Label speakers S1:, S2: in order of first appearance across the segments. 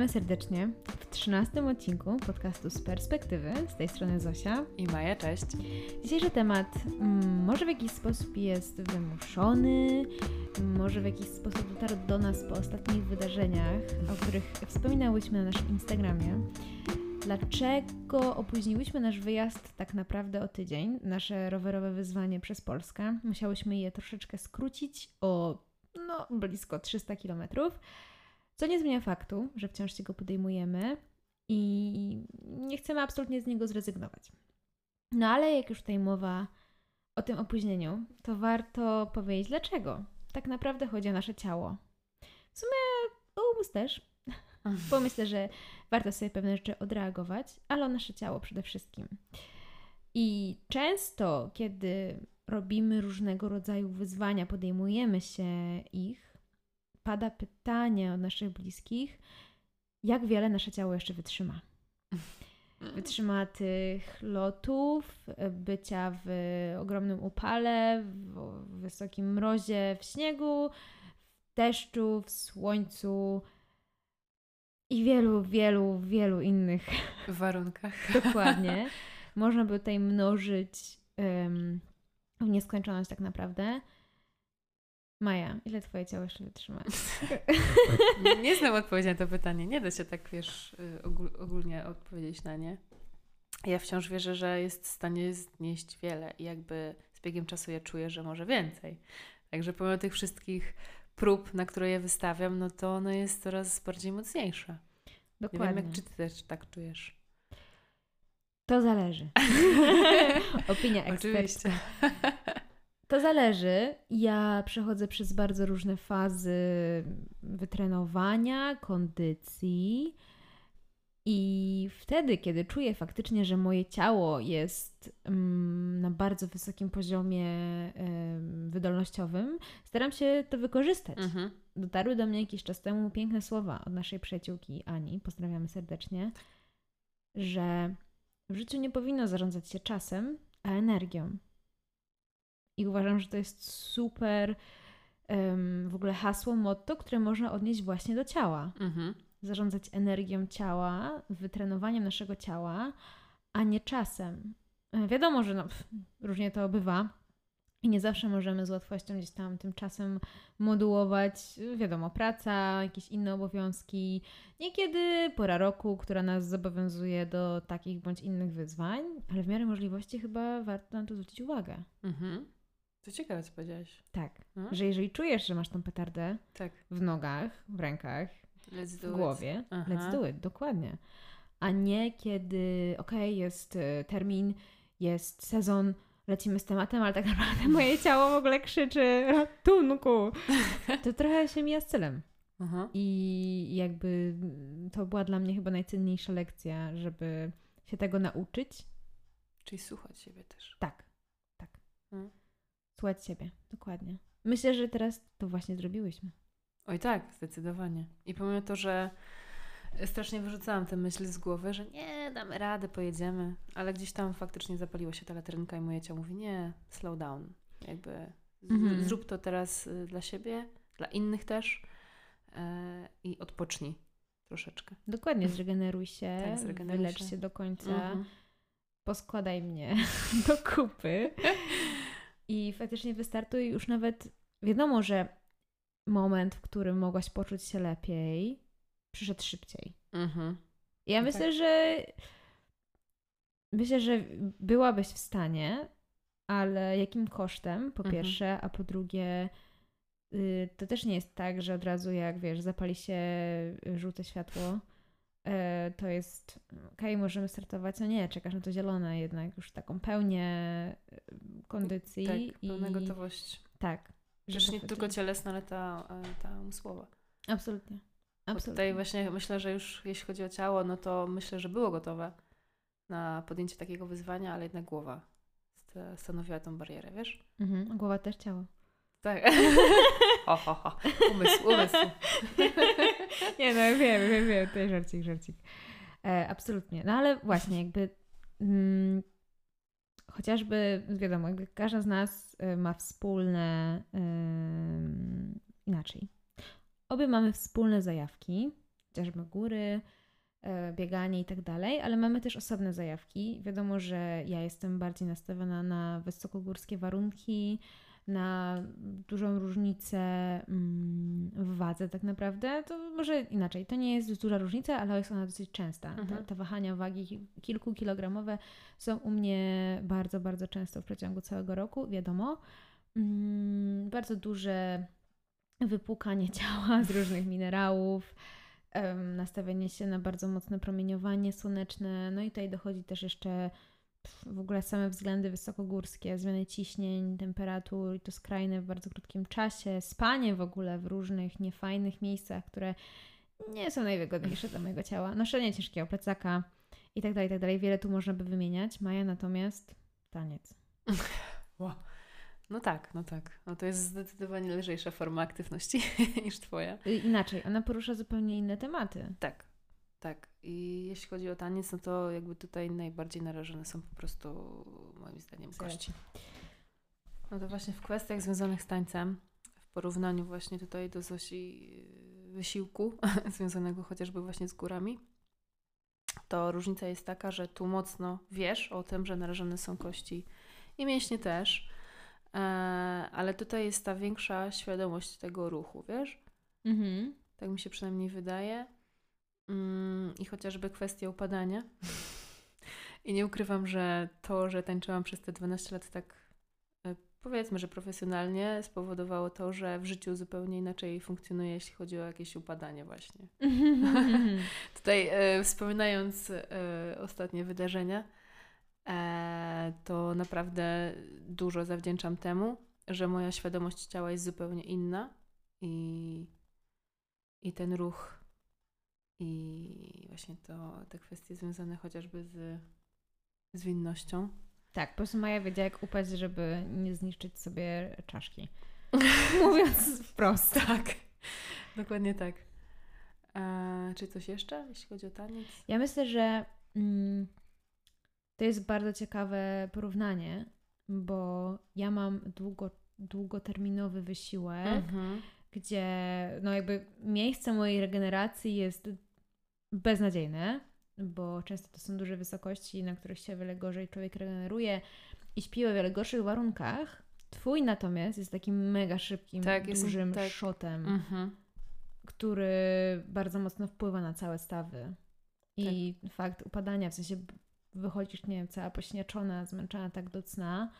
S1: Witamy serdecznie w 13 odcinku podcastu z perspektywy. Z tej strony Zosia.
S2: I Maja, cześć.
S1: Dzisiejszy temat mm, może w jakiś sposób jest wymuszony, może w jakiś sposób dotarł do nas po ostatnich wydarzeniach, o których wspominałyśmy na naszym Instagramie. Dlaczego opóźniłyśmy nasz wyjazd tak naprawdę o tydzień, nasze rowerowe wyzwanie przez Polskę? Musiałyśmy je troszeczkę skrócić o no, blisko 300 kilometrów. Co nie zmienia faktu, że wciąż się go podejmujemy i nie chcemy absolutnie z niego zrezygnować. No ale jak już tutaj mowa o tym opóźnieniu, to warto powiedzieć dlaczego. Tak naprawdę chodzi o nasze ciało. W sumie o umysł też, bo myślę, że warto sobie pewne rzeczy odreagować, ale o nasze ciało przede wszystkim. I często, kiedy robimy różnego rodzaju wyzwania, podejmujemy się ich, pada pytanie od naszych bliskich, jak wiele nasze ciało jeszcze wytrzyma. Wytrzyma tych lotów, bycia w ogromnym upale, w wysokim mrozie, w śniegu, w deszczu, w słońcu i wielu, wielu, wielu innych
S2: warunkach.
S1: Dokładnie. Można by tutaj mnożyć um, w nieskończoność tak naprawdę. Maja, ile twoje ciało jeszcze wytrzyma?
S2: nie znam odpowiedzi na to pytanie. Nie da się tak, wiesz, y, ogólnie odpowiedzieć na nie. Ja wciąż wierzę, że jest w stanie znieść wiele i jakby z biegiem czasu ja czuję, że może więcej. Także pomimo tych wszystkich prób, na które je wystawiam, no to ono jest coraz bardziej mocniejsze. Dokładnie. Nie wiem, jak czy ty też tak czujesz.
S1: To zależy. Opinia eksperta. Oczywiście. To zależy. Ja przechodzę przez bardzo różne fazy wytrenowania, kondycji. I wtedy, kiedy czuję faktycznie, że moje ciało jest um, na bardzo wysokim poziomie um, wydolnościowym, staram się to wykorzystać. Mhm. Dotarły do mnie jakiś czas temu piękne słowa od naszej przyjaciółki Ani, pozdrawiamy serdecznie, że w życiu nie powinno zarządzać się czasem, a energią. I uważam, że to jest super um, w ogóle hasło, motto, które można odnieść właśnie do ciała. Mhm. Zarządzać energią ciała, wytrenowaniem naszego ciała, a nie czasem. E, wiadomo, że no, pff, różnie to bywa. I nie zawsze możemy z łatwością gdzieś tam tymczasem modułować, wiadomo, praca, jakieś inne obowiązki. Niekiedy pora roku, która nas zobowiązuje do takich bądź innych wyzwań, ale w miarę możliwości chyba warto na to zwrócić uwagę. Mhm.
S2: To ciekawe, co powiedziałaś.
S1: Tak, hmm? że jeżeli czujesz, że masz tą petardę tak. w nogach, w rękach, w głowie, Aha. let's do it, dokładnie. A nie kiedy, okej, okay, jest y, termin, jest sezon, lecimy z tematem, ale tak naprawdę moje ciało w ogóle krzyczy ratunku. To trochę się mija z celem. Aha. I jakby to była dla mnie chyba najcenniejsza lekcja, żeby się tego nauczyć.
S2: Czyli słuchać siebie też.
S1: Tak, tak. Hmm. Słuchać siebie, dokładnie. Myślę, że teraz to właśnie zrobiłyśmy.
S2: Oj tak, zdecydowanie. I pomimo to, że strasznie wyrzucałam tę myśl z głowy, że nie, damy radę, pojedziemy, ale gdzieś tam faktycznie zapaliła się ta latrynka i moje ciało mówi, nie, slow down. Jakby mhm. zrób to teraz y, dla siebie, dla innych też yy, i odpocznij troszeczkę.
S1: Dokładnie, zregeneruj się, tak, zregeneruj wylecz się. się do końca, mhm. poskładaj mnie do kupy. I faktycznie wystartuj już nawet, wiadomo, że moment, w którym mogłaś poczuć się lepiej, przyszedł szybciej. Mhm. Ja no myślę, tak. że myślę, że byłabyś w stanie, ale jakim kosztem, po mhm. pierwsze, a po drugie, y, to też nie jest tak, że od razu jak wiesz, zapali się żółte światło, to jest okej, okay, możemy startować, no nie, czekasz na to zielone jednak, już taką pełnię e, kondycji.
S2: Tak, pełna i... gotowość.
S1: Tak.
S2: Przecież nie tylko cielesna, ale ta, e, ta umysłowa.
S1: Absolutnie. Absolutnie.
S2: tutaj właśnie myślę, że już jeśli chodzi o ciało, no to myślę, że było gotowe na podjęcie takiego wyzwania, ale jednak głowa stanowiła tą barierę, wiesz?
S1: Mhm, głowa też ciało.
S2: Tak. ho, ho, ho. Umysł, umysł.
S1: Nie no, wiem, wiem, wiem, to jest żarcik, żarcik. E, absolutnie. No ale właśnie jakby mm, chociażby, wiadomo, jakby każda z nas y, ma wspólne y, inaczej. Obie mamy wspólne zajawki, chociażby góry, e, bieganie i tak dalej, ale mamy też osobne zajawki. Wiadomo, że ja jestem bardziej nastawiona na wysokogórskie warunki, na dużą różnicę mm, w wadze tak naprawdę, to może inaczej. To nie jest duża różnica, ale jest ona dosyć częsta.
S2: Mhm.
S1: Te, te wahania wagi kilkukilogramowe są u mnie bardzo, bardzo często w przeciągu całego roku, wiadomo. Mm, bardzo duże wypłukanie ciała z różnych minerałów, nastawienie się na bardzo mocne promieniowanie słoneczne, no i tutaj dochodzi też jeszcze w ogóle same względy wysokogórskie, zmiany ciśnień, temperatur i to skrajne w bardzo krótkim czasie, spanie w ogóle w różnych niefajnych miejscach, które nie są najwygodniejsze dla mojego ciała, noszenie ciężkiego plecaka i tak dalej, i tak dalej. Wiele tu można by wymieniać. Maja natomiast taniec.
S2: Wow. No tak, no tak. No to jest zdecydowanie lżejsza forma aktywności niż twoja.
S1: Y, Inaczej, ona porusza zupełnie inne tematy.
S2: Tak, tak. I jeśli chodzi o taniec, no to jakby tutaj najbardziej narażone są po prostu moim zdaniem kości. No to właśnie w kwestiach związanych z tańcem, w porównaniu właśnie tutaj do Zosi yy, wysiłku związanego chociażby właśnie z górami, to różnica jest taka, że tu mocno wiesz o tym, że narażone są kości i mięśnie też, e, ale tutaj jest ta większa świadomość tego ruchu, wiesz?
S1: Mhm.
S2: Tak mi się przynajmniej wydaje. Mm, I chociażby kwestia upadania. I nie ukrywam, że to, że tańczyłam przez te 12 lat tak e, powiedzmy, że profesjonalnie spowodowało to, że w życiu zupełnie inaczej funkcjonuje, jeśli chodzi o jakieś upadanie właśnie. Tutaj e, wspominając e, ostatnie wydarzenia, e, to naprawdę dużo zawdzięczam temu, że moja świadomość ciała jest zupełnie inna i, i ten ruch i właśnie to, te kwestie związane chociażby z zwinnością.
S1: Tak, po prostu Maja wiedziała, jak upaść, żeby nie zniszczyć sobie czaszki. Mówiąc wprost.
S2: Tak, dokładnie tak. E, czy coś jeszcze, jeśli chodzi o taniec?
S1: Ja myślę, że mm, to jest bardzo ciekawe porównanie, bo ja mam długo, długoterminowy wysiłek,
S2: Mhm.
S1: gdzie no jakby miejsce mojej regeneracji jest beznadziejne, bo często to są duże wysokości, na których się wiele gorzej człowiek regeneruje i śpi o wiele gorszych warunkach. Twój natomiast jest takim mega szybkim,
S2: Tak, jest-
S1: dużym
S2: tak.
S1: shotem,
S2: Mhm.
S1: który bardzo mocno wpływa na całe stawy. I
S2: Tak.
S1: fakt upadania, w sensie wychodzisz, nie wiem, cała pośniaczona, zmęczona tak do cna,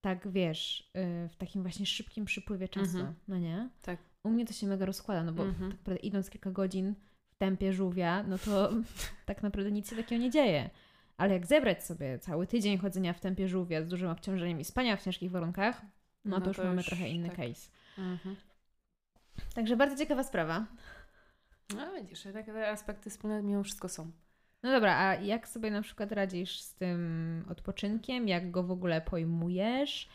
S1: tak wiesz, y, w takim właśnie szybkim przypływie czasu,
S2: Mhm.
S1: no nie?
S2: Tak.
S1: U mnie to się mega rozkłada, no bo
S2: Mhm.
S1: tak idąc kilka godzin tempie żółwia, no to tak naprawdę nic się takiego nie dzieje. Ale jak zebrać sobie cały tydzień chodzenia w tempie żółwia z dużym obciążeniem i spania w ciężkich warunkach, no,
S2: No
S1: to już
S2: to
S1: mamy
S2: już
S1: trochę inny
S2: tak.
S1: case.
S2: Mhm.
S1: Także bardzo ciekawa sprawa.
S2: No widzisz, takie aspekty wspólne mimo wszystko są.
S1: No dobra, a jak sobie na przykład radzisz z tym odpoczynkiem? Jak go w ogóle pojmujesz?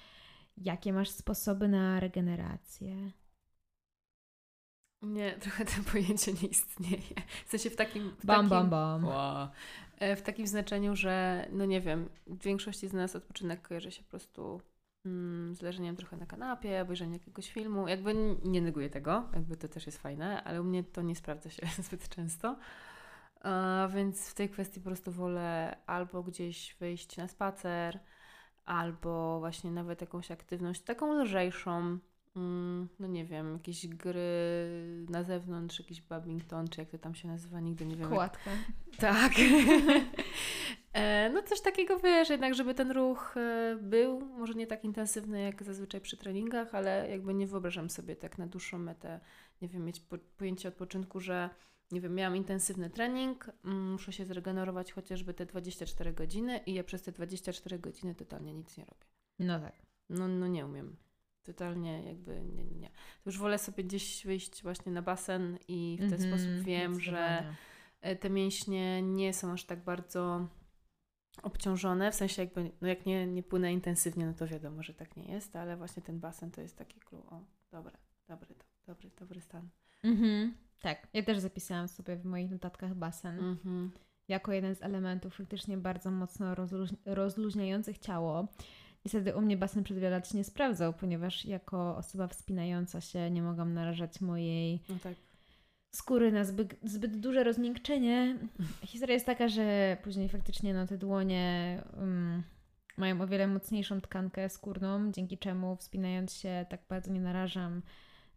S1: Jakie masz sposoby na regenerację?
S2: U mnie trochę to pojęcie nie istnieje. W sensie w takim... W
S1: Bam,
S2: takim...
S1: bam, bam.
S2: Wow. E, W takim znaczeniu, że no nie wiem, w większości z nas odpoczynek kojarzy się po prostu mm, z leżeniem trochę na kanapie, obejrzeniem jakiegoś filmu. Jakby nie neguję tego, jakby to też jest fajne, ale u mnie to nie sprawdza się zbyt często. A więc w tej kwestii po prostu wolę albo gdzieś wyjść na spacer, albo właśnie nawet jakąś aktywność taką lżejszą. Mm, No nie wiem, jakieś gry na zewnątrz, jakiś badminton, czy jak to tam się nazywa, nigdy nie wiem. jak
S1: Kładka.
S2: tak. E, no coś takiego wiesz, jednak żeby ten ruch e, był, może nie tak intensywny jak zazwyczaj przy treningach, ale jakby nie wyobrażam sobie tak na dłuższą metę, nie wiem, mieć po, pojęcie odpoczynku, że nie wiem, miałam intensywny trening, mm, muszę się zregenerować chociażby te 24 godziny i ja przez te 24 godziny totalnie nic nie robię.
S1: No tak.
S2: No, no nie umiem. Totalnie jakby nie, nie, nie. To już wolę sobie gdzieś wyjść właśnie na basen i w ten
S1: Mhm,
S2: sposób wiem, że e, te mięśnie nie są aż tak bardzo obciążone, w sensie jakby, no jak nie, nie płynę intensywnie, no to wiadomo, że tak nie jest, ale właśnie ten basen to jest taki clue, o, dobre, dobry, do- dobry, dobry stan.
S1: Mhm. Tak, ja też zapisałam sobie w moich notatkach basen
S2: Mhm.
S1: jako jeden z elementów faktycznie bardzo mocno rozluź- rozluźniających ciało. Niestety u mnie basen przez wiele lat się nie sprawdzał, ponieważ jako osoba wspinająca się nie mogłam narażać mojej
S2: No tak.
S1: skóry na zbyt, zbyt duże rozmiękczenie. Historia jest taka, że później faktycznie no, te dłonie um, mają o wiele mocniejszą tkankę skórną, dzięki czemu wspinając się tak bardzo nie narażam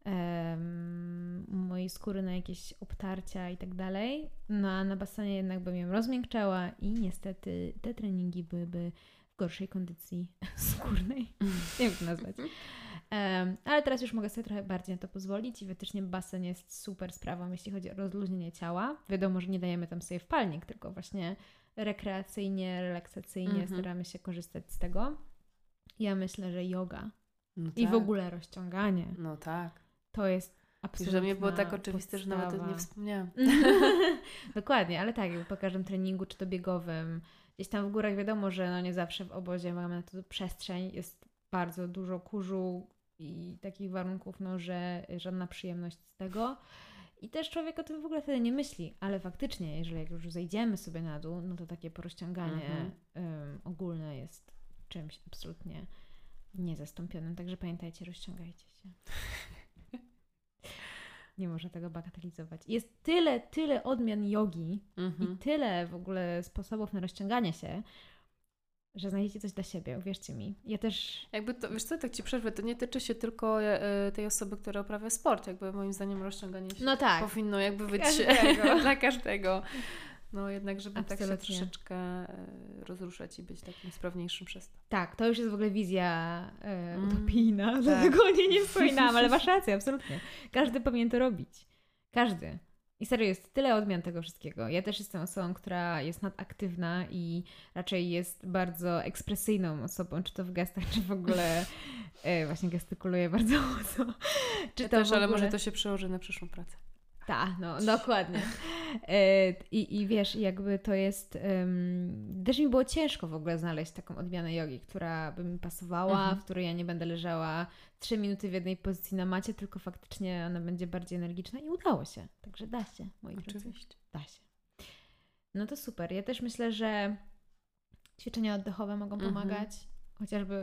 S1: um, mojej skóry na jakieś obtarcia i tak dalej. No a na basenie jednak bym ją rozmiękczała i niestety te treningi byłyby gorszej kondycji skórnej. Nie wiem jak to nazwać. Um, ale teraz już mogę sobie trochę bardziej na to pozwolić i faktycznie basen jest super sprawą, jeśli chodzi o rozluźnienie ciała. Wiadomo, że nie dajemy tam sobie wpalnik, tylko właśnie rekreacyjnie, relaksacyjnie -hmm. staramy się korzystać z tego. Ja myślę, że yoga no tak. i w tak. ogóle rozciąganie.
S2: No tak.
S1: To jest absolutnie.
S2: Że mnie było tak oczywiste, podstawa. że nawet o tym nie wspomniałam.
S1: Dokładnie, ale tak, po każdym treningu, czy to biegowym, gdzieś tam w górach wiadomo, że no nie zawsze w obozie mamy na to przestrzeń, jest bardzo dużo kurzu i takich warunków, no, że żadna przyjemność z tego. I też człowiek o tym w ogóle wtedy nie myśli, ale faktycznie, jeżeli jak już zejdziemy sobie na dół, no to takie porozciąganie um, ogólne jest czymś absolutnie niezastąpionym. Także pamiętajcie, rozciągajcie się. nie można tego bagatelizować. Jest tyle, tyle odmian jogi mhm. i tyle w ogóle sposobów na rozciąganie się, że znajdziecie coś dla siebie, uwierzcie mi. Ja też...
S2: Jakby to, wiesz co, tak Ci przerwę, to nie tyczy się tylko e, tej osoby, która uprawia sport. Jakby moim zdaniem rozciąganie się
S1: no tak.
S2: powinno jakby być każdego. dla każdego. No jednak, żeby Absolutnie. tak się troszeczkę e, rozruszać i być takim sprawniejszym przez to.
S1: Tak, to już jest w ogóle wizja e, mm, utopijna, tak. dlatego o niej nie wspominam, ale masz rację, absolutnie. Każdy powinien to robić. Każdy. I serio, jest tyle odmian tego wszystkiego. Ja też jestem osobą, która jest nadaktywna i raczej jest bardzo ekspresyjną osobą, czy to w gestach, czy w ogóle e, właśnie gestykuluje bardzo mocno.
S2: Czy ja to też, ogóle... ale może to się przełoży na przyszłą pracę.
S1: Tak, no dokładnie. E, I, I wiesz, jakby to jest. Um, też mi było ciężko w ogóle znaleźć taką odmianę jogi, która by mi pasowała, mhm. w której ja nie będę leżała trzy minuty w jednej pozycji na macie, tylko faktycznie ona będzie bardziej energiczna i udało się. Także da się, moi
S2: Oczywiście.
S1: Drodzy. Da się. No to super. Ja też myślę, że ćwiczenia oddechowe mogą mhm. pomagać. Chociażby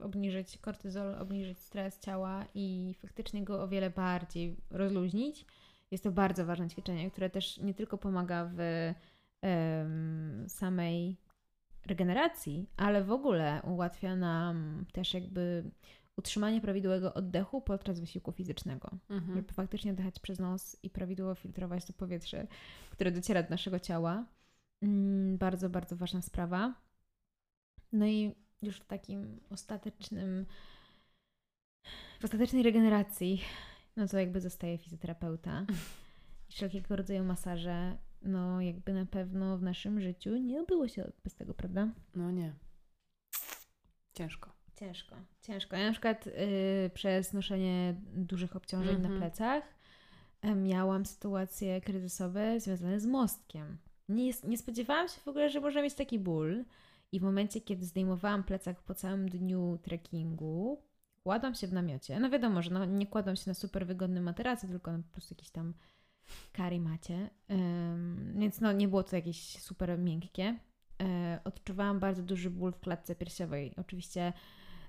S1: obniżyć kortyzol, obniżyć stres ciała i faktycznie go o wiele bardziej rozluźnić. Jest to bardzo ważne ćwiczenie, które też nie tylko pomaga w um, samej regeneracji, ale w ogóle ułatwia nam też jakby utrzymanie prawidłowego oddechu podczas wysiłku fizycznego. Mhm. Żeby faktycznie oddychać przez nos i prawidłowo filtrować to powietrze, które dociera do naszego ciała. Mm, bardzo, bardzo ważna sprawa. No i już w takim ostatecznym, w ostatecznej regeneracji no to jakby zostaje fizjoterapeuta. I wszelkiego rodzaju masaże, no jakby na pewno w naszym życiu nie obyło się bez tego, prawda?
S2: No nie. Ciężko.
S1: Ciężko, ciężko. Ja na przykład yy, przez noszenie dużych obciążeń mm -hmm. na mhm. plecach yy, miałam sytuacje kryzysowe związane z mostkiem. Nie, nie spodziewałam się w ogóle, że można mieć taki ból. I w momencie, kiedy zdejmowałam plecak po całym dniu trekkingu, kładłam się w namiocie. No wiadomo, że no, nie kładłam się na super wygodnym materacu, tylko na po prostu jakieś tam karimacie. Um, więc no nie było to jakieś super miękkie. E, odczuwałam bardzo duży ból w klatce piersiowej. Oczywiście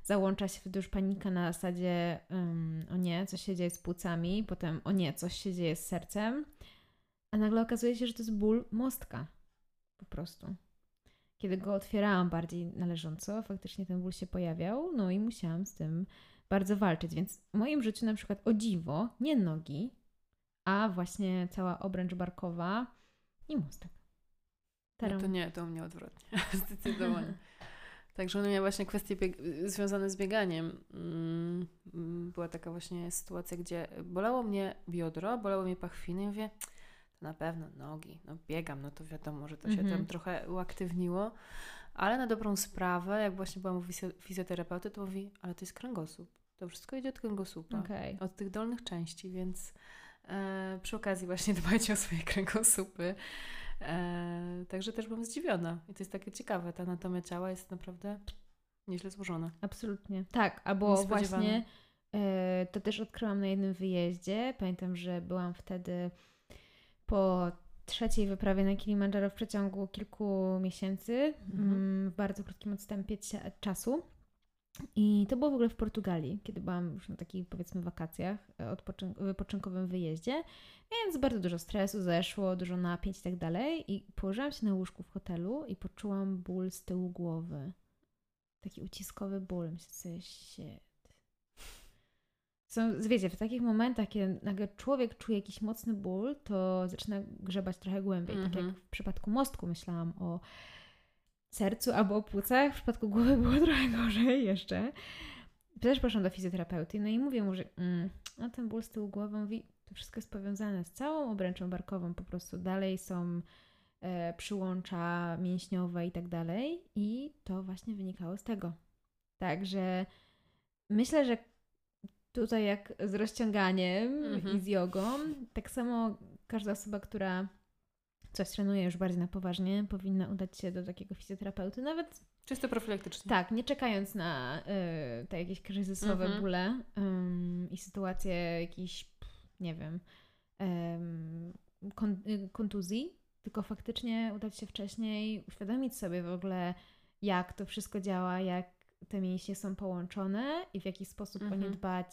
S1: załącza się wtedy już panika na zasadzie um, o nie, coś się dzieje z płucami, potem o nie, coś się dzieje z sercem, a nagle okazuje się, że to jest ból mostka. Po prostu. Kiedy go otwierałam bardziej należąco, faktycznie ten ból się pojawiał, no i musiałam z tym bardzo walczyć. Więc w moim życiu na przykład o dziwo, nie nogi, a właśnie cała obręcz barkowa i mostek.
S2: No to nie, to u mnie odwrotnie. Zdecydowanie. Także one miały właśnie kwestie związane z bieganiem. Mm, była taka właśnie sytuacja, gdzie bolało mnie biodro, bolało mnie pachwiny i mówię, to na pewno nogi, no biegam, no to wiadomo, że to się tam mhm. trochę uaktywniło, ale na dobrą sprawę, jak właśnie byłam u fizjoterapeuty, to mówi, ale to jest kręgosłup. To wszystko idzie od kręgosłupa, okay. od tych dolnych części, więc e, przy okazji właśnie dbajcie o swoje kręgosłupy. E, także też byłam zdziwiona. I to jest takie ciekawe. Ta anatomia ciała jest naprawdę nieźle złożona.
S1: Absolutnie. Tak, albo właśnie e, to też odkryłam na jednym wyjeździe. Pamiętam, że byłam wtedy po trzeciej wyprawie na Kilimandżaro w przeciągu kilku miesięcy, mhm. Mm, w bardzo krótkim odstępie czasu. I to było w ogóle w Portugalii, kiedy byłam już na takich powiedzmy wakacjach, e, odpoczyn- wypoczynkowym wyjeździe, więc bardzo dużo stresu zeszło, dużo napięć i tak dalej. I położyłam się na łóżku w hotelu i poczułam ból z tyłu głowy. Taki uciskowy ból. Myślę sobie. Są, wiecie, w takich momentach, kiedy nagle człowiek czuje jakiś mocny ból, to zaczyna grzebać trochę głębiej. Tak
S2: Mhm.
S1: jak w przypadku mostku myślałam o sercu albo o płucach, w przypadku głowy było trochę gorzej jeszcze. Też poszłam do fizjoterapeuty, no i mówię mu, że mm, no ten ból z tyłu mówi, to wszystko jest powiązane z całą obręczą barkową, po prostu dalej są e, przyłącza mięśniowe i tak dalej i to właśnie wynikało z tego. Także myślę, że tutaj jak z rozciąganiem
S2: Mhm.
S1: i z jogą, tak samo każda osoba, która coś trenuje już bardziej na poważnie, powinna udać się do takiego fizjoterapeuty, nawet
S2: Czysto profilaktycznie.
S1: tak, nie czekając na y, te jakieś kryzysowe
S2: Mhm.
S1: bóle ym, i sytuacje jakichś, nie wiem, kon, y, kontuzji, tylko faktycznie udać się wcześniej, uświadomić sobie w ogóle, jak to wszystko działa, jak te mięśnie są połączone i w jaki sposób o nie
S2: Mhm.
S1: dbać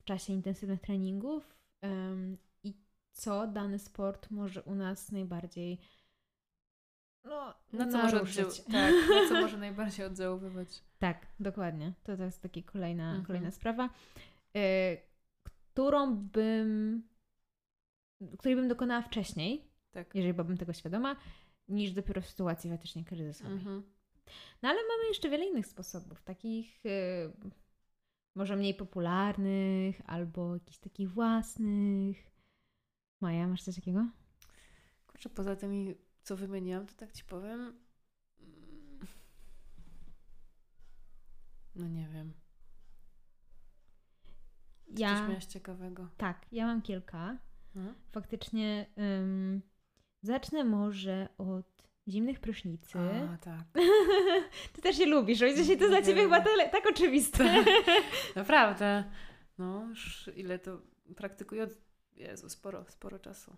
S1: w czasie intensywnych treningów em, i co dany sport może u nas najbardziej no,
S2: Na co, może oddział- tak, na co może najbardziej oddziaływać.
S1: Tak, dokładnie. To, to jest taka kolejna,
S2: Mhm.
S1: kolejna sprawa, y, którą bym, której bym dokonała wcześniej,
S2: Tak.
S1: jeżeli byłabym tego świadoma, niż dopiero w sytuacji faktycznie kryzysowej.
S2: Mhm.
S1: No ale mamy jeszcze wiele innych sposobów, takich y, może mniej popularnych, albo jakichś takich własnych. Maja, masz coś takiego?
S2: Kurczę, poza tymi, co wymieniłam, to tak ci powiem. mm, No nie wiem. Coś
S1: Ja,
S2: miałaś ciekawego.
S1: tak, ja mam kilka.
S2: No?
S1: Faktycznie ym, zacznę może od zimnych prysznicy.
S2: A, tak.
S1: Ty też je lubisz, o dzisiaj to dla ciebie chyba tyle, tak oczywiste.
S2: Naprawdę. No, już ile to praktykuję od... Jezu, sporo, sporo czasu.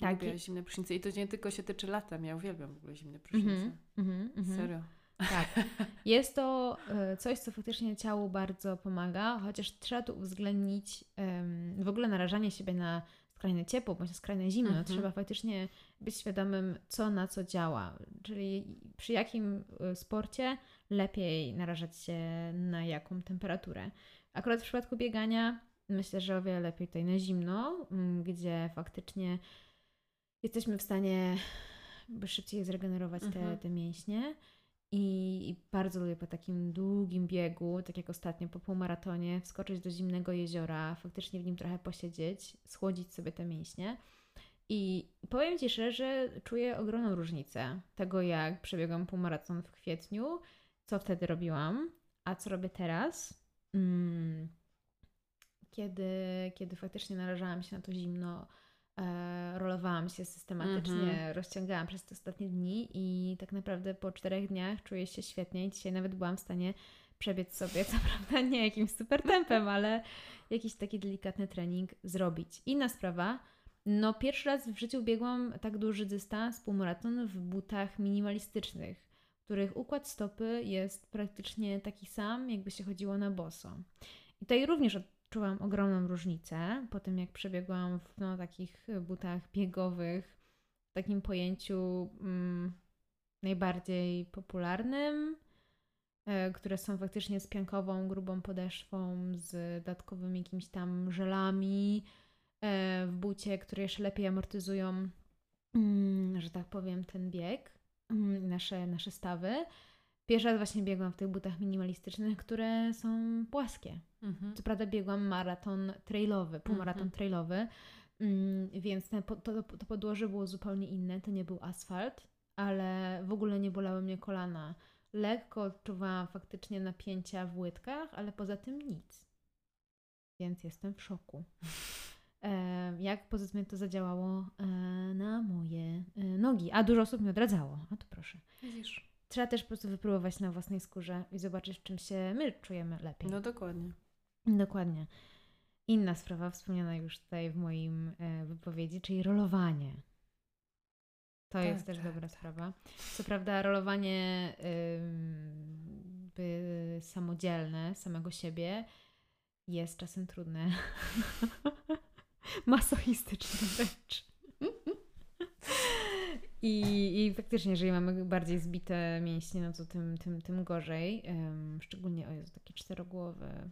S1: Tak,
S2: Lubię zimne prysznice i to nie tylko się tyczy latem. Ja uwielbiam w ogóle zimne prysznice.
S1: Mhm, mhm, mhm.
S2: Serio.
S1: Tak. Jest to e, coś, co faktycznie ciału bardzo pomaga, chociaż trzeba tu uwzględnić em, w ogóle narażanie siebie na skrajne ciepło bądź na skrajne zimno.
S2: Mhm.
S1: Trzeba faktycznie być świadomym, co na co działa. Czyli przy jakim e, sporcie lepiej narażać się na jaką temperaturę. Akurat w przypadku biegania myślę, że o wiele lepiej tutaj na zimno, m, gdzie faktycznie jesteśmy w stanie jakby szybciej zregenerować te,
S2: Mhm.
S1: te mięśnie. I, bardzo lubię po takim długim biegu, tak jak ostatnio po półmaratonie, wskoczyć do zimnego jeziora, faktycznie w nim trochę posiedzieć, schłodzić sobie te mięśnie. I powiem Ci szczerze, czuję ogromną różnicę tego, jak przebiegłam półmaraton w kwietniu, co wtedy robiłam, a co robię teraz. Mm, kiedy, kiedy faktycznie narażałam się na to zimno, rolowałam się systematycznie,
S2: Mhm.
S1: rozciągałam przez te ostatnie dni i tak naprawdę po czterech dniach czuję się świetnie. Dzisiaj nawet byłam w stanie przebiec sobie, co prawda nie jakimś super tempem, ale jakiś taki delikatny trening zrobić. Inna sprawa, no pierwszy raz w życiu biegłam tak duży dystans, półmaraton w butach minimalistycznych, których układ stopy jest praktycznie taki sam, jakby się chodziło na boso. I tutaj również odczuwam ogromną różnicę po tym, jak przebiegłam w no, takich butach biegowych, w takim pojęciu mm, najbardziej popularnym, e, które są faktycznie z piankową, grubą podeszwą, z dodatkowymi jakimiś tam żelami e, w bucie, które jeszcze lepiej amortyzują, mm, że tak powiem, ten bieg, mm, nasze, nasze stawy. Pierwszy raz właśnie biegłam w tych butach minimalistycznych, które są płaskie.
S2: Mhm.
S1: Co prawda biegłam maraton trailowy, półmaraton
S2: Mhm.
S1: trailowy, mm, więc ten, to, to podłoże było zupełnie inne. To nie był asfalt, ale w ogóle nie bolały mnie kolana. Lekko odczuwałam faktycznie napięcia w łydkach, ale poza tym nic. Więc jestem w szoku. E, jak powiedzmy to zadziałało e, na moje e, nogi. A dużo osób mi odradzało. A to proszę.
S2: Widzisz?
S1: Trzeba też po prostu wypróbować na własnej skórze i zobaczyć, w czym się my czujemy lepiej.
S2: No dokładnie.
S1: Dokładnie. Inna sprawa wspomniana już tutaj w moim e, wypowiedzi, czyli rolowanie. To
S2: Tak,
S1: jest też
S2: tak,
S1: dobra
S2: tak.
S1: sprawa. Co prawda rolowanie jakby samodzielne, samego siebie, jest czasem trudne. Masochistyczne wręcz. I, I faktycznie, jeżeli mamy bardziej zbite mięśnie, no to tym, tym, tym gorzej. Um, szczególnie, o Jezu, takie czterogłowe.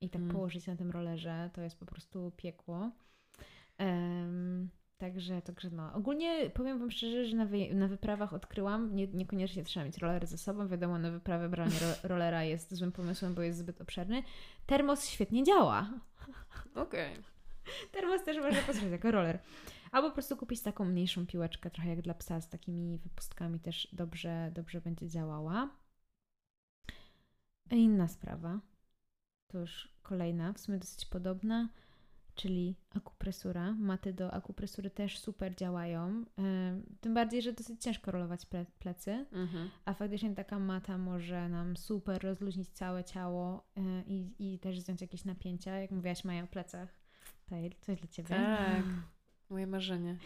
S1: I tak mm. położyć na tym rollerze, to jest po prostu piekło. Um, Także, także no. Ogólnie powiem Wam szczerze, że na, wy, na wyprawach odkryłam, nie, niekoniecznie trzeba mieć roller ze sobą. Wiadomo, na wyprawę branie ro, rollera jest złym pomysłem, bo jest zbyt obszerny. Termos świetnie działa.
S2: Okej. Okay.
S1: Termos też można posłuchać jako roller. Albo po prostu kupić taką mniejszą piłeczkę, trochę jak dla psa, z takimi wypustkami też dobrze, dobrze będzie działała. Inna sprawa, to już kolejna, w sumie dosyć podobna czyli akupresura. Maty do akupresury też super działają. Tym bardziej, że dosyć ciężko rolować plecy, mhm. a faktycznie taka mata może nam super rozluźnić całe ciało e, i, i też zdjąć jakieś napięcia. Jak mówiłaś, Maja o plecach. Tutaj coś dla Ciebie.
S2: Tak, moje marzenie.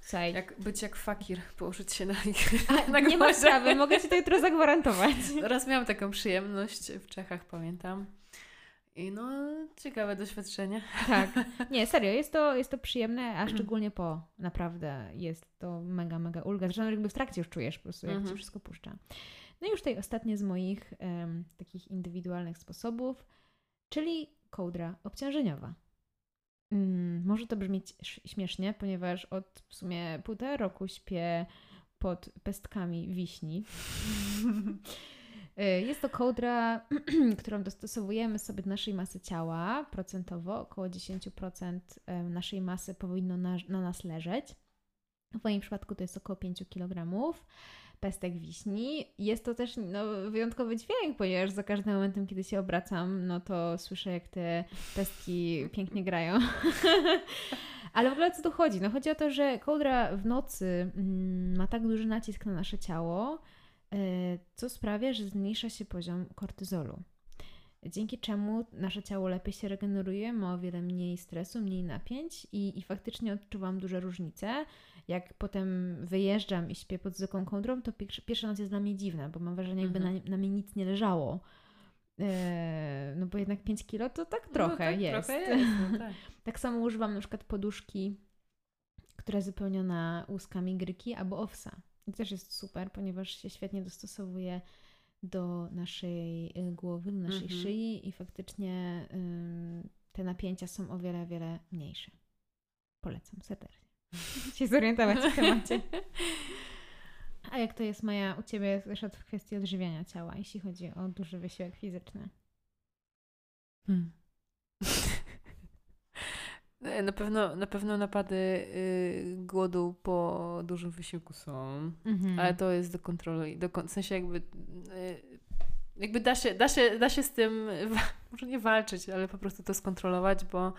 S2: Słuchaj. Jak być jak fakir, położyć się na nich.
S1: A, na nie ma sprawy, mogę Ci to jutro zagwarantować.
S2: Raz miałam taką przyjemność w Czechach, pamiętam. I no, ciekawe doświadczenie.
S1: Tak. Nie, serio, jest to, jest to przyjemne, a szczególnie po. Naprawdę jest to mega, mega ulga. Zresztą jakby w trakcie już czujesz po prostu, jak mhm. Ci wszystko puszcza. No i już tutaj ostatnie z moich um, takich indywidualnych sposobów, czyli kołdra obciążeniowa. Mm, może to brzmieć śmiesznie, ponieważ od w sumie półtora roku śpię pod pestkami wiśni. Y, jest to kołdra, którą dostosowujemy sobie do naszej masy ciała procentowo. Około 10% naszej masy powinno na, na nas leżeć. W moim przypadku to jest około 5 kg pestek wiśni. Jest to też no, wyjątkowy dźwięk, ponieważ za każdym momentem, kiedy się obracam, no to słyszę, jak te pestki pięknie grają. Ale w ogóle co tu chodzi? No chodzi o to, że kołdra w nocy mm, ma tak duży nacisk na nasze ciało, E, co sprawia, że zmniejsza się poziom kortyzolu. Dzięki czemu nasze ciało lepiej się regeneruje, ma o wiele mniej stresu, mniej napięć i, i faktycznie odczuwam duże różnice. Jak potem wyjeżdżam i śpię pod zwykłą kołdrą, to pierwsza, noc jest dla mnie dziwna, bo mam wrażenie, jakby mhm. na, na mnie nic nie leżało. E, no bo jednak 5 kilo to tak no trochę no tak, jest. Trochę jest no tak. tak samo używam na przykład poduszki, która jest wypełniona łuskami gryki albo owsa. I też jest super, ponieważ się świetnie dostosowuje do naszej y, głowy, do naszej mhm. szyi i faktycznie te napięcia są o wiele, wiele mniejsze. Polecam serdecznie. Się zorientować w temacie. A jak to jest Maja u Ciebie zresztą w kwestii odżywiania ciała, jeśli chodzi o duży wysiłek fizyczny? Hmm.
S2: Na pewno, na pewno napady y, głodu po dużym wysiłku są, mhm. ale to jest do kontroli. Do, w sensie jakby, y, jakby da, się, da, się, da się z tym, może nie walczyć, ale po prostu to skontrolować, bo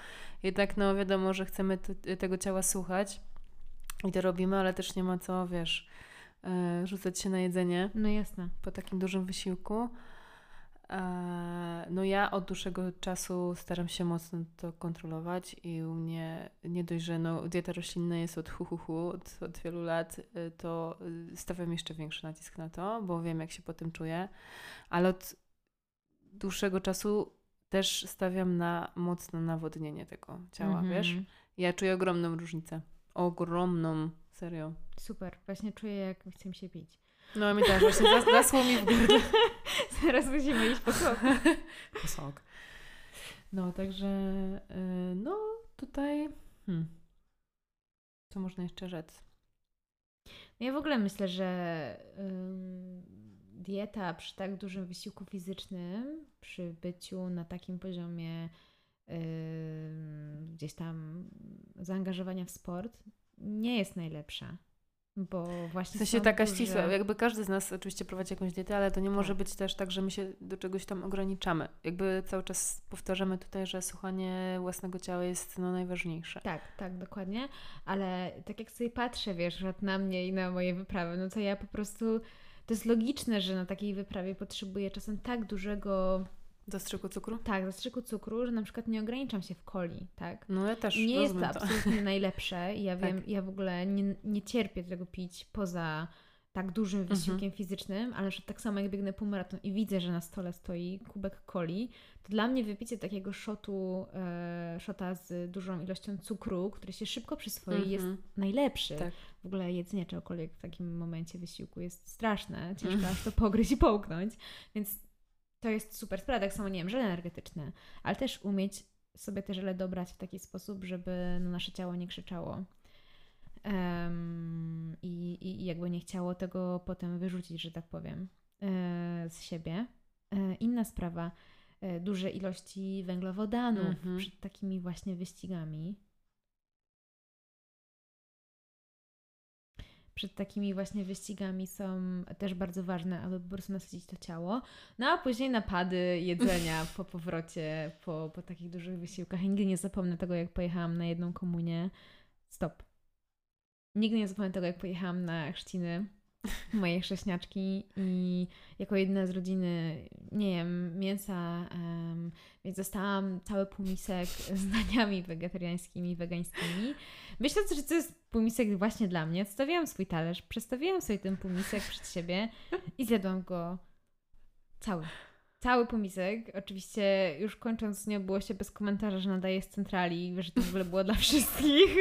S2: jednak no wiadomo, że chcemy tego ciała słuchać i to robimy, ale też nie ma co, wiesz, y, rzucać się na jedzenie.
S1: No jasne.
S2: Po takim dużym wysiłku. No ja od dłuższego czasu staram się mocno to kontrolować i u mnie nie dość, że no, dieta roślinna jest od hu, hu, hu od, od wielu lat, y, to y, stawiam jeszcze większy nacisk na to, bo wiem jak się po tym czuję, ale od dłuższego czasu też stawiam na mocno nawodnienie tego ciała, mm -hmm. wiesz? Ja czuję ogromną różnicę. Ogromną, serio.
S1: Super, właśnie czuję jak chcę się pić.
S2: No mi też właśnie zasło mi w górę.
S1: Zaraz musimy iść po sok.
S2: po sok. No, także yy, no tutaj hmm. co można jeszcze rzec?
S1: No ja w ogóle myślę, że yy, dieta przy tak dużym wysiłku fizycznym, przy byciu na takim poziomie yy, gdzieś tam zaangażowania w sport nie jest najlepsza. Bo właśnie.
S2: W sensie taka duże... ścisła, jakby każdy z nas oczywiście prowadzi jakąś dietę, ale to nie tak. może być też tak, że my się do czegoś tam ograniczamy. Jakby cały czas powtarzamy tutaj, że słuchanie własnego ciała jest no, najważniejsze.
S1: Tak, tak, dokładnie. Ale tak jak sobie patrzę, wiesz, na mnie i na moje wyprawy, no to ja po prostu. To jest logiczne, że na takiej wyprawie potrzebuję czasem tak dużego
S2: Zastrzyku cukru?
S1: Tak, zastrzyku cukru, że na przykład nie ograniczam się w coli, tak?
S2: No ja też
S1: Nie jest to, absolutnie najlepsze. Ja tak. wiem, ja w ogóle nie, nie cierpię tego pić poza tak dużym wysiłkiem fizycznym, ale że tak samo jak biegnę półmaraton i widzę, że na stole stoi kubek coli, to dla mnie wypicie takiego szotu, e, szota z dużą ilością cukru, który się szybko przyswoi, jest najlepszy.
S2: Tak.
S1: W ogóle jedzenie czegokolwiek w takim momencie wysiłku jest straszne. Ciężko aż to pogryźć i połknąć. Więc to jest super sprawa. Tak samo, nie wiem, żele energetyczne, ale też umieć sobie te żele dobrać w taki sposób, żeby no, nasze ciało nie krzyczało. Um, i, I jakby nie chciało tego potem wyrzucić, że tak powiem, e, z siebie. E, inna sprawa, e, duże ilości węglowodanów
S2: Mhm.
S1: przed takimi właśnie wyścigami. Przed takimi właśnie wyścigami są też bardzo ważne, aby po prostu nasycić to ciało. No a później napady jedzenia po powrocie, po, po takich dużych wysiłkach. I nigdy nie zapomnę tego, jak pojechałam na jedną komunię. Stop. Nigdy nie zapomnę tego, jak pojechałam na chrzciny mojej chrześniaczki i jako jedyna z rodziny nie jem mięsa, em, więc dostałam cały półmisek z daniami wegetariańskimi, wegańskimi. Myśląc, że to jest półmisek właśnie dla mnie, odstawiłam swój talerz, przestawiłam sobie ten półmisek przed siebie i zjadłam go cały. Cały półmisek. Oczywiście już kończąc nie było się bez komentarza, że nadaję z centrali, że to w ogóle było dla wszystkich.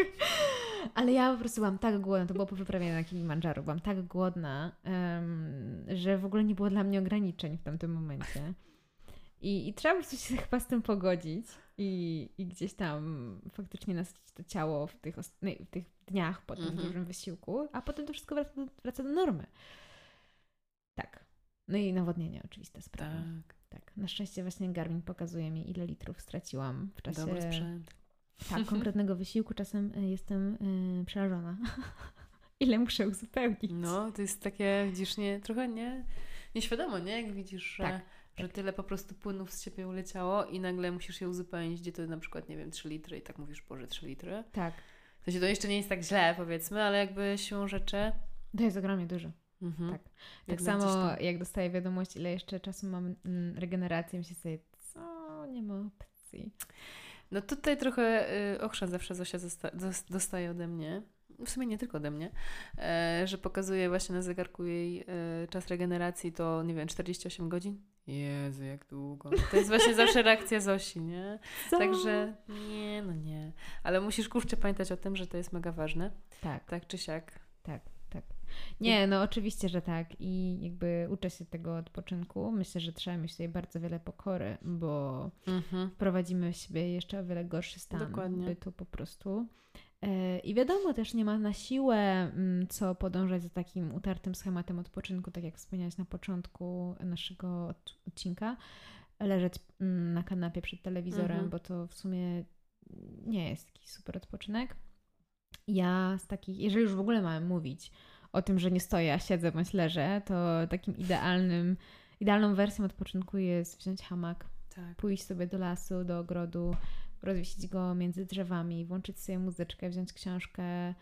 S1: Ale ja po prostu byłam tak głodna, to było po wyprawie na Kilimandżaru, byłam tak głodna, em, że w ogóle nie było dla mnie ograniczeń w tamtym momencie. I, i trzeba po prostu się chyba z tym pogodzić i, i gdzieś tam faktycznie nasycić to ciało w tych, no, w tych dniach po tym
S2: Mhm.
S1: dużym wysiłku, a potem to wszystko wraca do, wraca do normy. Tak. No i nawodnienie, oczywista sprawa.
S2: Tak.
S1: Tak. Na szczęście właśnie Garmin pokazuje mi, ile litrów straciłam w czasie
S2: Dobry sprzęt.
S1: Tak, konkretnego wysiłku. Czasem y, jestem y, przerażona. ile muszę uzupełnić.
S2: No, to jest takie, widzisz, nie, trochę nie, nieświadomo, nie? Jak widzisz, że,
S1: Tak,
S2: że tyle po prostu płynów z ciebie uleciało i nagle musisz je uzupełnić, gdzie to na przykład, nie wiem, 3 litry i tak mówisz, Boże, 3 litry.
S1: Tak.
S2: To się to jeszcze nie jest tak źle, powiedzmy, ale jakby siłą rzeczy...
S1: To jest ogromnie dużo.
S2: Mhm.
S1: Tak. Tak
S2: Jednak
S1: samo jak dostaję wiadomość, ile jeszcze czasu mam mm, regenerację, myślę sobie, co, nie ma opcji.
S2: No tutaj trochę y, ochrzan zawsze Zosia dostaje ode mnie, w sumie nie tylko ode mnie, e, że pokazuje właśnie na zegarku jej e, czas regeneracji to, nie wiem, 48 godzin. Jezu, jak długo. To jest właśnie zawsze reakcja Zosi, nie?
S1: Co?
S2: Także nie, no nie. Ale musisz kurczę pamiętać o tym, że to jest mega ważne,
S1: Tak,
S2: tak czy siak.
S1: tak. Nie, no oczywiście, że tak. I jakby uczę się tego odpoczynku. Myślę, że trzeba mieć tutaj bardzo wiele pokory, bo
S2: Mhm.
S1: wprowadzimy w siebie jeszcze o wiele gorszy stan
S2: Dokładnie.
S1: bytu po prostu. E, I wiadomo, też nie ma na siłę mm, co podążać za takim utartym schematem odpoczynku, tak jak wspomniałaś na początku naszego od- odcinka, leżeć mm, na kanapie przed telewizorem,
S2: Mhm.
S1: bo to w sumie nie jest jakiś super odpoczynek. Ja z takich, jeżeli już w ogóle mamy mówić o tym, że nie stoję, a siedzę bądź leżę, to takim idealnym, idealną wersją odpoczynku jest wziąć hamak,
S2: Tak.
S1: pójść sobie do lasu, do ogrodu, rozwiesić go między drzewami, włączyć sobie muzyczkę, wziąć książkę,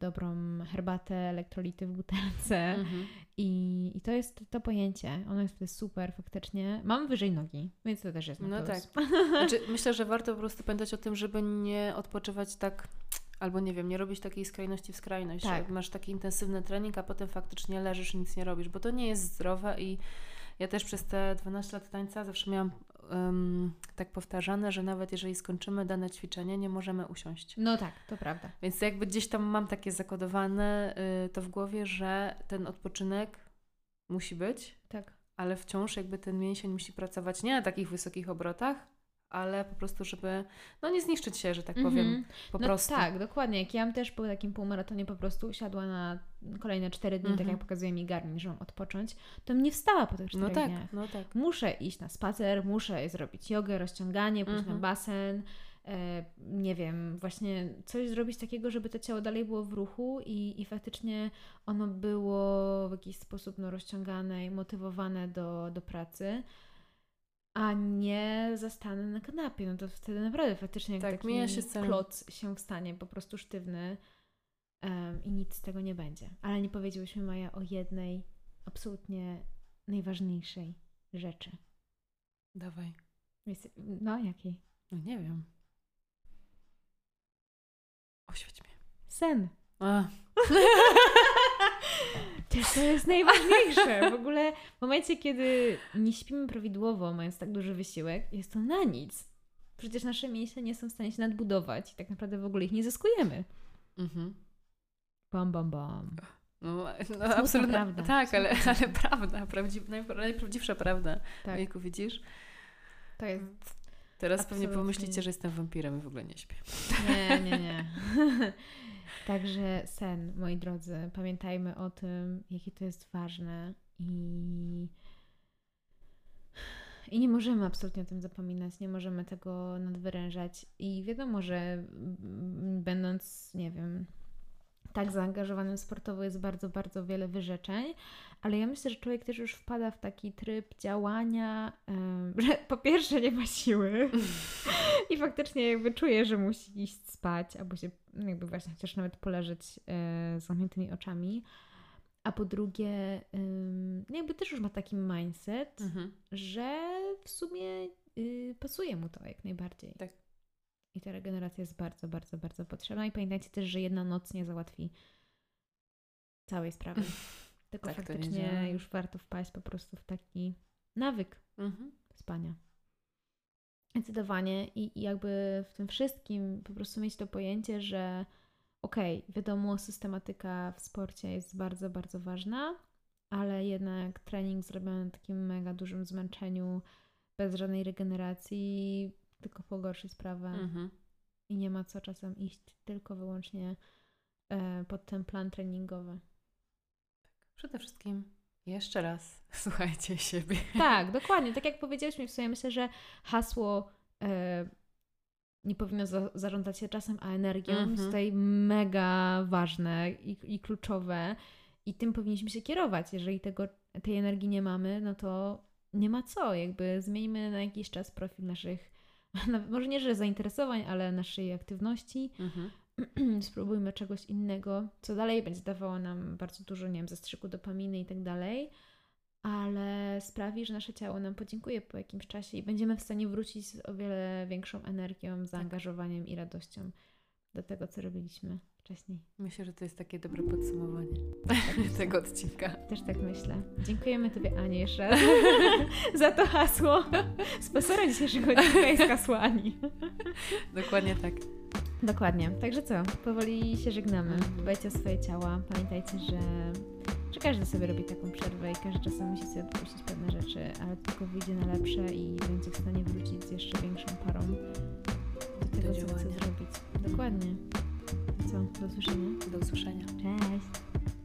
S1: dobrą herbatę, elektrolity w butelce.
S2: Mhm.
S1: I, I to jest to pojęcie. Ono jest wtedy super faktycznie. Mam wyżej nogi, więc to też jest na
S2: No
S1: plus.
S2: tak. Znaczy, myślę, że warto po prostu pamiętać o tym, żeby nie odpoczywać tak, albo nie wiem, nie robić takiej skrajności w skrajność.
S1: Tak.
S2: Jak masz taki intensywny trening, a potem faktycznie leżysz i nic nie robisz, bo to nie jest zdrowe i ja też przez te 12 lat tańca zawsze miałam em, tak powtarzane, że nawet jeżeli skończymy dane ćwiczenie, nie możemy usiąść.
S1: No tak, to prawda.
S2: Więc jakby gdzieś tam mam takie zakodowane y, to w głowie, że ten odpoczynek musi być,
S1: Tak.
S2: ale wciąż jakby ten mięsień musi pracować nie na takich wysokich obrotach, ale po prostu, żeby no nie zniszczyć się, że tak powiem,
S1: Mhm.
S2: po
S1: no
S2: prostu.
S1: Tak, dokładnie. Jak ja też po takim półmaratonie po prostu usiadła na kolejne cztery dni, tak
S2: Mhm.
S1: jak pokazuje mi Garmin, że mam odpocząć, to bym nie wstała po tych czterech
S2: No tak,
S1: dniach.
S2: no tak.
S1: Muszę iść na spacer, muszę zrobić jogę, rozciąganie, pójść
S2: Mhm.
S1: na basen, e, nie wiem, właśnie coś zrobić takiego, żeby to ciało dalej było w ruchu i, i faktycznie ono było w jakiś sposób no, rozciągane i motywowane do, do pracy, a nie zastanę na kanapie. No to wtedy naprawdę faktycznie jak
S2: Tak,
S1: taki
S2: mija się z celem.
S1: kloc się stanie po prostu sztywny em, i nic z tego nie będzie. Ale nie powiedziałyśmy, Maja, o jednej absolutnie najważniejszej rzeczy.
S2: Dawaj.
S1: Jest, no, jakiej?
S2: No nie wiem. Oświeć mnie.
S1: Sen.
S2: A.
S1: To jest najważniejsze. W ogóle w momencie, kiedy nie śpimy prawidłowo, mając tak duży wysiłek, jest to na nic. Przecież nasze mięśnie nie są w stanie się nadbudować i tak naprawdę w ogóle ich nie zyskujemy. Mhm. Bam, bam, bam.
S2: No, no absolutnie. Prawda. Tak, ale, ale prawda, prawdziw, najprawdziwsza prawda. Tak. Ojku, widzisz?
S1: To jest.
S2: Teraz absolutnie. pewnie pomyślicie, że jestem wampirem i w ogóle nie śpię.
S1: Nie, nie, nie. Także sen, moi drodzy, pamiętajmy o tym, jakie to jest ważne i i nie możemy absolutnie o tym zapominać, nie możemy tego nadwyrężać. I wiadomo, że będąc, nie wiem, tak zaangażowanym sportowo jest bardzo, bardzo wiele wyrzeczeń, ale ja myślę, że człowiek też już wpada w taki tryb działania, że po pierwsze nie ma siły i faktycznie jakby czuje, że musi iść spać albo się jakby właśnie chociaż nawet poleżeć e, z zamkniętymi oczami, a po drugie no jakby też już ma taki mindset, mhm. że w sumie y, pasuje mu to jak najbardziej. Tak. I ta regeneracja jest bardzo, bardzo, bardzo potrzebna. I pamiętajcie też, że jedna noc nie załatwi całej sprawy. Tylko tak faktycznie już warto wpaść po prostu w taki nawyk mhm. spania. Zdecydowanie. I, I jakby w tym wszystkim po prostu mieć to pojęcie, że okej, okay, wiadomo, systematyka w sporcie jest bardzo, bardzo ważna, ale jednak trening zrobiony na takim mega dużym zmęczeniu, bez żadnej regeneracji, tylko pogorszy sprawę. Mhm. I nie ma co czasem iść tylko wyłącznie e, pod ten plan treningowy.
S2: Tak. Przede wszystkim jeszcze raz słuchajcie siebie.
S1: Tak, dokładnie. Tak jak powiedzieliśmy w sumie, myślę, że hasło e, nie powinno za zarządzać się czasem, a energią -hmm. jest tutaj mega ważne i, i kluczowe. I tym powinniśmy się kierować. Jeżeli tego, tej energii nie mamy, no to nie ma co. Jakby zmieńmy na jakiś czas profil naszych może nie, że zainteresowań, ale naszej aktywności. Mhm. Spróbujmy czegoś innego, co dalej będzie dawało nam bardzo dużo, nie wiem, zastrzyku dopaminy i tak dalej, ale sprawi, że nasze ciało nam podziękuje po jakimś czasie i będziemy w stanie wrócić z o wiele większą energią, tak. zaangażowaniem i radością do tego, co robiliśmy wcześniej.
S2: Myślę, że to jest takie dobre podsumowanie tak tego odcinka.
S1: Też tak myślę. Dziękujemy Tobie, Ani, jeszcze raz za to hasło. Sponsora dzisiejszego odcinka jest hasło Ani.
S2: Dokładnie tak.
S1: Dokładnie. Także co? Powoli się żegnamy. Dbajcie o swoje ciała. Pamiętajcie, że, że każdy sobie robi taką przerwę i każdy czasem musi sobie odpuścić pewne rzeczy, ale tylko wyjdzie na lepsze i będzie w stanie wrócić z jeszcze większą parą do tego, do co chce zrobić. Dokładnie. Co? Do usłyszenia.
S2: Do usłyszenia.
S1: Cześć.